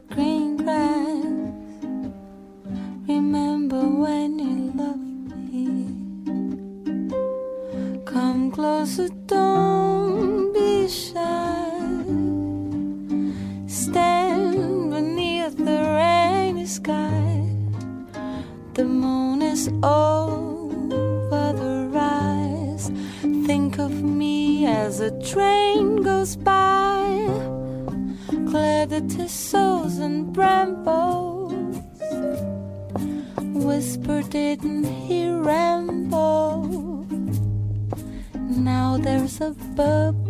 Green grass. Remember when you loved me. Come closer, don't be shy. Stand beneath the rainy sky. The moon is over the rise. Think of me as a train the thistles and brambles. Whisper, didn't he ramble? Now there's a bubble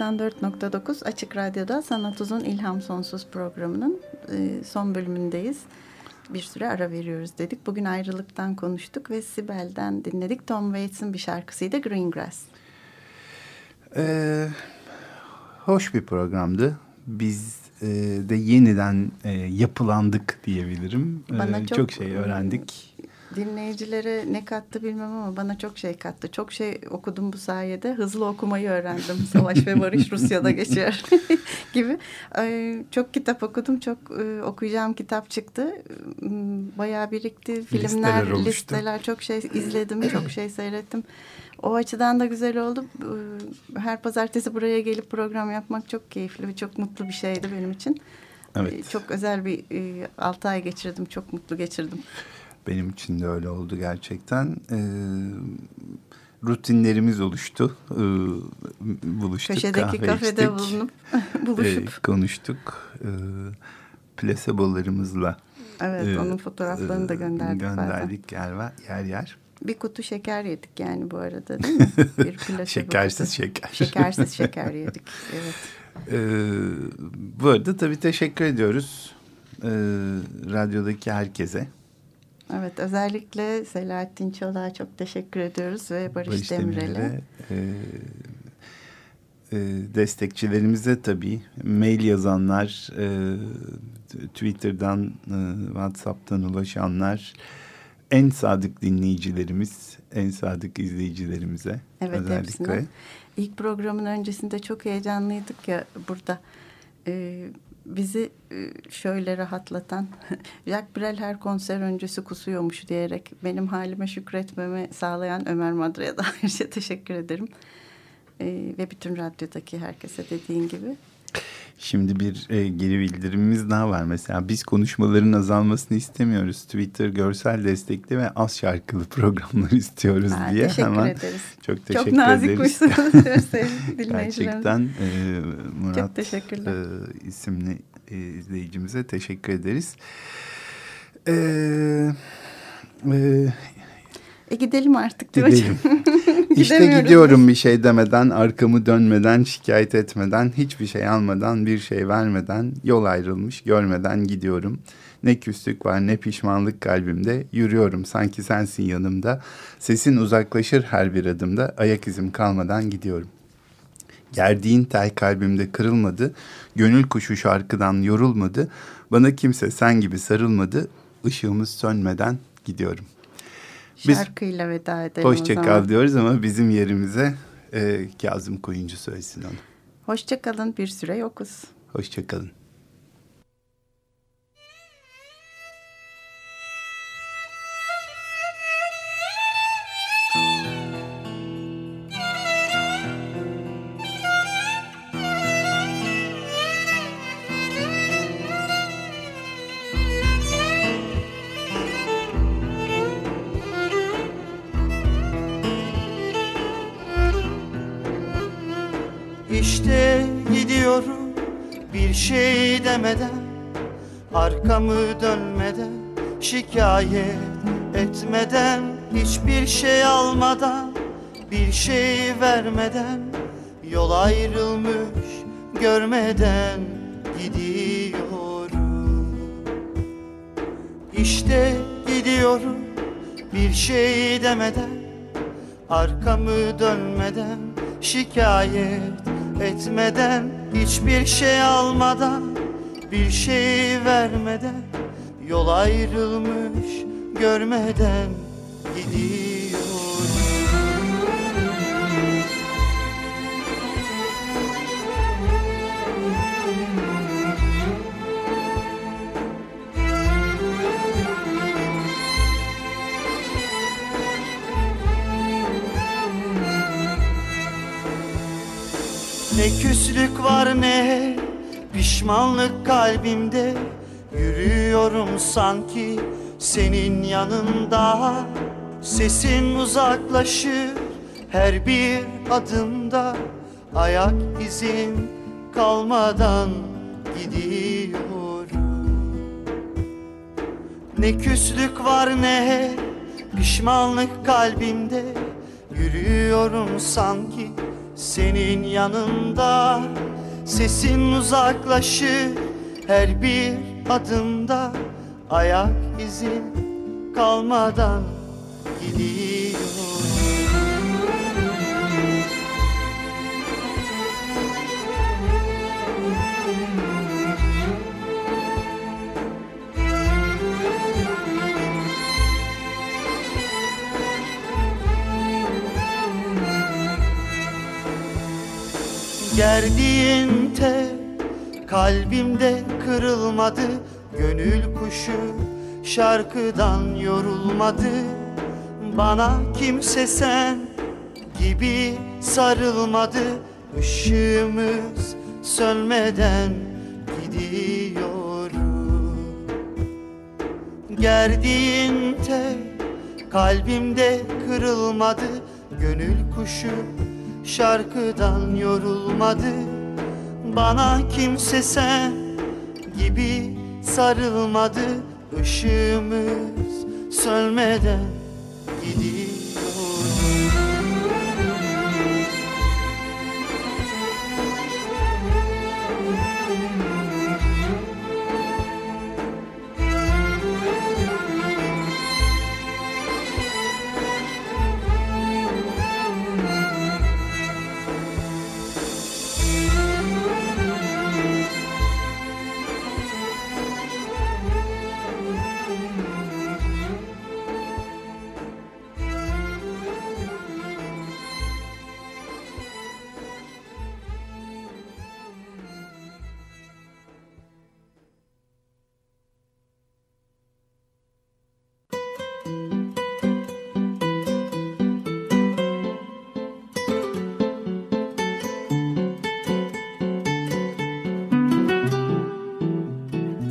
94.9 Açık Radyo'da Sanat Uzun İlham Sonsuz programının e, son bölümündeyiz. Bir süre ara veriyoruz dedik. Bugün ayrılıktan konuştuk ve Sibel'den dinledik. Tom Waits'in bir şarkısıydı Green Grass. Ee, hoş bir programdı. Biz e, de yeniden e, yapılandık diyebilirim. Bana Ee, çok, çok şey öğrendik. Dinleyicilere ne kattı bilmem ama bana çok şey kattı. Çok şey okudum bu sayede. Hızlı okumayı öğrendim. <laughs> Savaş ve Barış Rusya'da geçiyor <laughs> gibi. Çok kitap okudum. Çok e, okuyacağım kitap çıktı. Hmm, Bayağı birikti. Filmler, Listeler oluştu. listeler. Çok şey izledim. Çok şey seyrettim. O açıdan da güzel oldu. Her pazartesi buraya gelip program yapmak çok keyifli ve çok mutlu bir şeydi benim için. Evet. Çok özel bir e, altı ay geçirdim. Çok mutlu geçirdim. Benim için de öyle oldu gerçekten. Ee, rutinlerimiz oluştu. Ee, buluştuk Köşedeki kahve kafede içtik. bulunup <laughs> buluşup. konuştuk. Ee, plasebolarımızla evet e, onun fotoğraflarını da e, gönderdik, zaten. gönderdik yer, yer yer. Bir kutu şeker yedik yani bu arada değil mi? <laughs> Bir plasebo Şekersiz kutu. şeker. Şekersiz şeker yedik. Evet. Ee, bu arada tabii teşekkür ediyoruz ee, radyodaki herkese. Evet özellikle Selahattin Çolak'a çok teşekkür ediyoruz ve Barış, Barış Demirel'e. E, e, destekçilerimize tabii mail yazanlar, e, Twitter'dan, e, WhatsApp'tan ulaşanlar, en sadık dinleyicilerimiz, en sadık izleyicilerimize Evet özellikle. hepsine. İlk programın öncesinde çok heyecanlıydık ya burada. Ee, bizi e, şöyle rahatlatan <laughs> Jack Brel her konser öncesi kusuyormuş diyerek benim halime şükretmemi sağlayan Ömer Madra'ya da <laughs> ayrıca teşekkür ederim. Ee, ve bütün radyodaki herkese dediğin gibi. Şimdi bir e, geri bildirimimiz daha var. Mesela biz konuşmaların azalmasını istemiyoruz. Twitter görsel destekli ve az şarkılı <laughs> programlar istiyoruz Ha, diye. teşekkür Hemen ederiz. Çok teşekkür Çok nazik ederiz. kuşsunuz <laughs> sevgili <laughs> dinleyicilerimiz. Gerçekten e, Murat Çok teşekkürler. e, isimli e, izleyicimize teşekkür ederiz. E, e, E gidelim artık diyor. gidelim. İşte gidiyorum bir şey demeden, arkamı dönmeden, şikayet etmeden, hiçbir şey almadan, bir şey vermeden, yol ayrılmış görmeden gidiyorum. Ne küslük var ne pişmanlık kalbimde, yürüyorum sanki sensin yanımda. Sesin uzaklaşır her bir adımda, ayak izim kalmadan gidiyorum. Gerdiğin tel kalbimde kırılmadı, gönül kuşu şarkıdan yorulmadı, bana kimse sen gibi sarılmadı, ışığımız sönmeden gidiyorum. Biz- Şarkıyla veda edelim o Hoşça zaman. kal diyoruz ama bizim yerimize e, Kazım Koyuncu söylesin onu. Hoşça kalın bir süre yokuz. Hoşça kalın. Demeden Arkamı dönmeden şikayet etmeden Hiçbir şey almadan bir şey vermeden Yol ayrılmış görmeden gidiyorum. İşte gidiyorum bir şey demeden Arkamı dönmeden şikayet etmeden Hiçbir şey almadan bir şey vermeden Yol ayrılmış görmeden gidiyorum. Ne küslük var ne pişmanlık kalbimde Yürüyorum sanki senin yanında. Sesim uzaklaşır her bir adımda. Ayak izin kalmadan gidiyorum. Ne küslük var ne pişmanlık kalbimde. Yürüyorum sanki senin yanında Sesin uzaklaşır her bir adımda. Ayak izin kalmadan gidiyor Gerdiğin tel kalbimde kırılmadı. Gönül kuşu şarkıdan yorulmadı. Bana kimse sen gibi sarılmadı. Işığımız sönmeden gidiyorum Gerdiğin tel kalbimde kırılmadı. Gönül kuşu şarkıdan yorulmadı Bana kimse sen gibi sarılmadı. Işığımız sönmeden gidiyor